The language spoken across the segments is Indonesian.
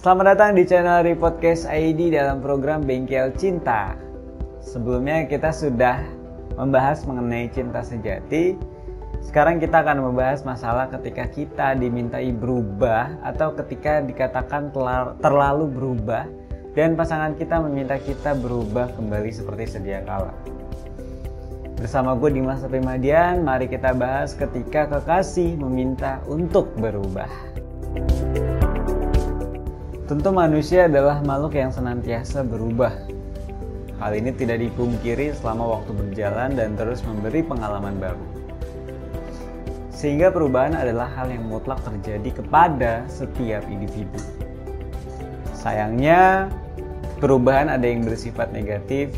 Selamat datang di channel Repodcast ID dalam program Bengkel Cinta. Sebelumnya kita sudah membahas mengenai cinta sejati. Sekarang kita akan membahas masalah ketika kita dimintai berubah atau ketika dikatakan terlalu berubah dan pasangan kita meminta kita berubah kembali seperti sedia kala. Bersama gue Dimas Primadian, mari kita bahas ketika kekasih meminta untuk berubah. Tentu manusia adalah makhluk yang senantiasa berubah. Hal ini tidak dipungkiri selama waktu berjalan dan terus memberi pengalaman baru. Sehingga perubahan adalah hal yang mutlak terjadi kepada setiap individu. Sayangnya, perubahan ada yang bersifat negatif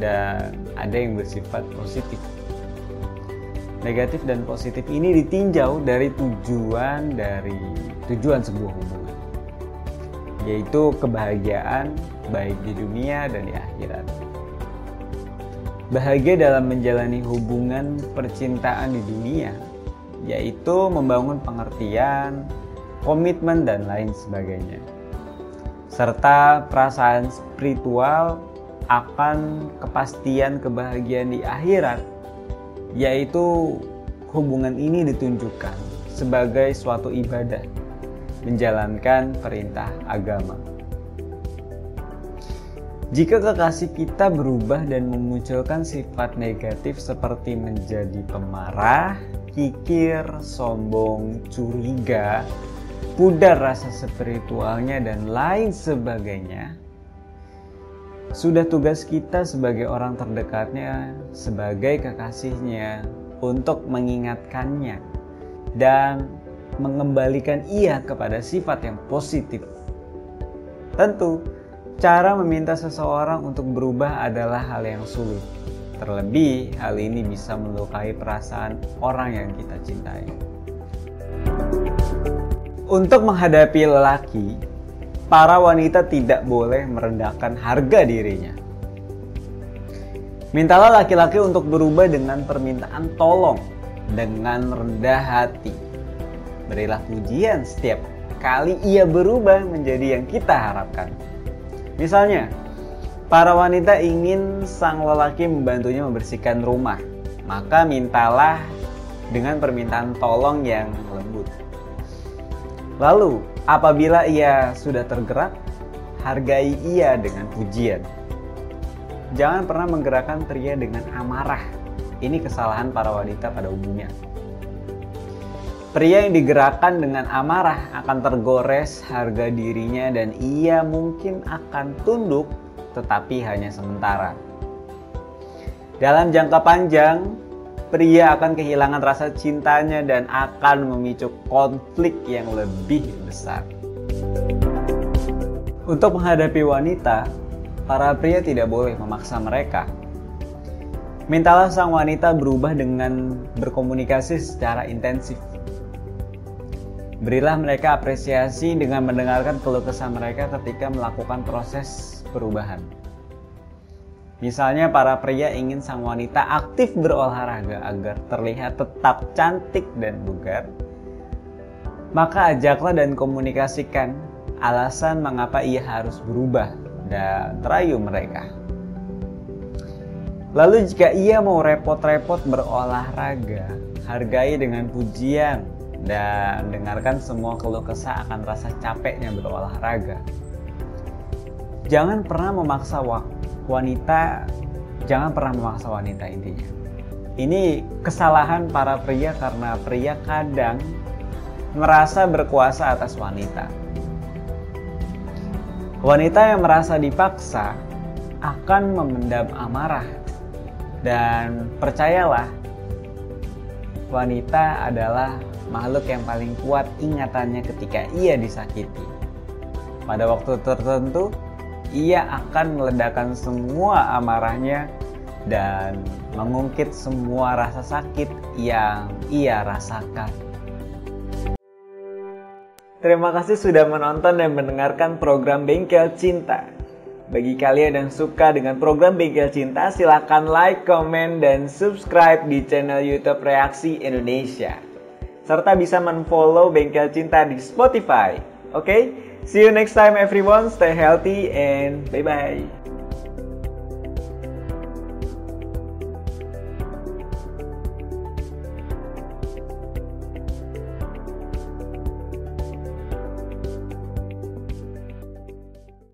dan ada yang bersifat positif. Negatif dan positif ini ditinjau dari tujuan dari tujuan sebuah hubungan yaitu kebahagiaan baik di dunia dan di akhirat. Bahagia dalam menjalani hubungan percintaan di dunia, yaitu membangun pengertian, komitmen, dan lain sebagainya, serta perasaan spiritual akan kepastian kebahagiaan di akhirat, yaitu hubungan ini ditunjukkan sebagai suatu ibadah menjalankan perintah agama. Jika kekasih kita berubah dan memunculkan sifat negatif seperti menjadi pemarah, kikir, sombong, curiga, pudar rasa spiritualnya, dan lain sebagainya, sudah tugas kita sebagai orang terdekatnya, sebagai kekasihnya, untuk mengingatkannya dan mengembalikan ia kepada sifat yang positif. Tentu, cara meminta seseorang untuk berubah adalah hal yang sulit. Terlebih, hal ini bisa melukai perasaan orang yang kita cintai. Untuk menghadapi lelaki, para wanita tidak boleh merendahkan harga dirinya. Mintalah laki-laki untuk berubah dengan permintaan tolong, dengan rendah hati, Berilah pujian setiap kali ia berubah menjadi yang kita harapkan. Misalnya, para wanita ingin sang lelaki membantunya membersihkan rumah, maka mintalah dengan permintaan tolong yang lembut. Lalu, apabila ia sudah tergerak, hargai ia dengan pujian. Jangan pernah menggerakkan pria dengan amarah. Ini kesalahan para wanita pada umumnya. Pria yang digerakkan dengan amarah akan tergores harga dirinya dan ia mungkin akan tunduk tetapi hanya sementara. Dalam jangka panjang, pria akan kehilangan rasa cintanya dan akan memicu konflik yang lebih besar. Untuk menghadapi wanita, para pria tidak boleh memaksa mereka. Mintalah sang wanita berubah dengan berkomunikasi secara intensif Berilah mereka apresiasi dengan mendengarkan keluh kesah mereka ketika melakukan proses perubahan. Misalnya para pria ingin sang wanita aktif berolahraga agar terlihat tetap cantik dan bugar. Maka ajaklah dan komunikasikan alasan mengapa ia harus berubah dan terayu mereka. Lalu jika ia mau repot-repot berolahraga, hargai dengan pujian dan dengarkan semua keluh kesah akan rasa capeknya berolahraga. Jangan pernah memaksa wanita, jangan pernah memaksa wanita intinya. Ini kesalahan para pria karena pria kadang merasa berkuasa atas wanita. Wanita yang merasa dipaksa akan memendam amarah dan percayalah wanita adalah makhluk yang paling kuat ingatannya ketika ia disakiti. Pada waktu tertentu, ia akan meledakkan semua amarahnya dan mengungkit semua rasa sakit yang ia rasakan. Terima kasih sudah menonton dan mendengarkan program Bengkel Cinta. Bagi kalian yang suka dengan program Bengkel Cinta, silahkan like, komen, dan subscribe di channel YouTube Reaksi Indonesia serta bisa menfollow Bengkel Cinta di Spotify. Oke, See you next time everyone. Stay healthy and bye bye.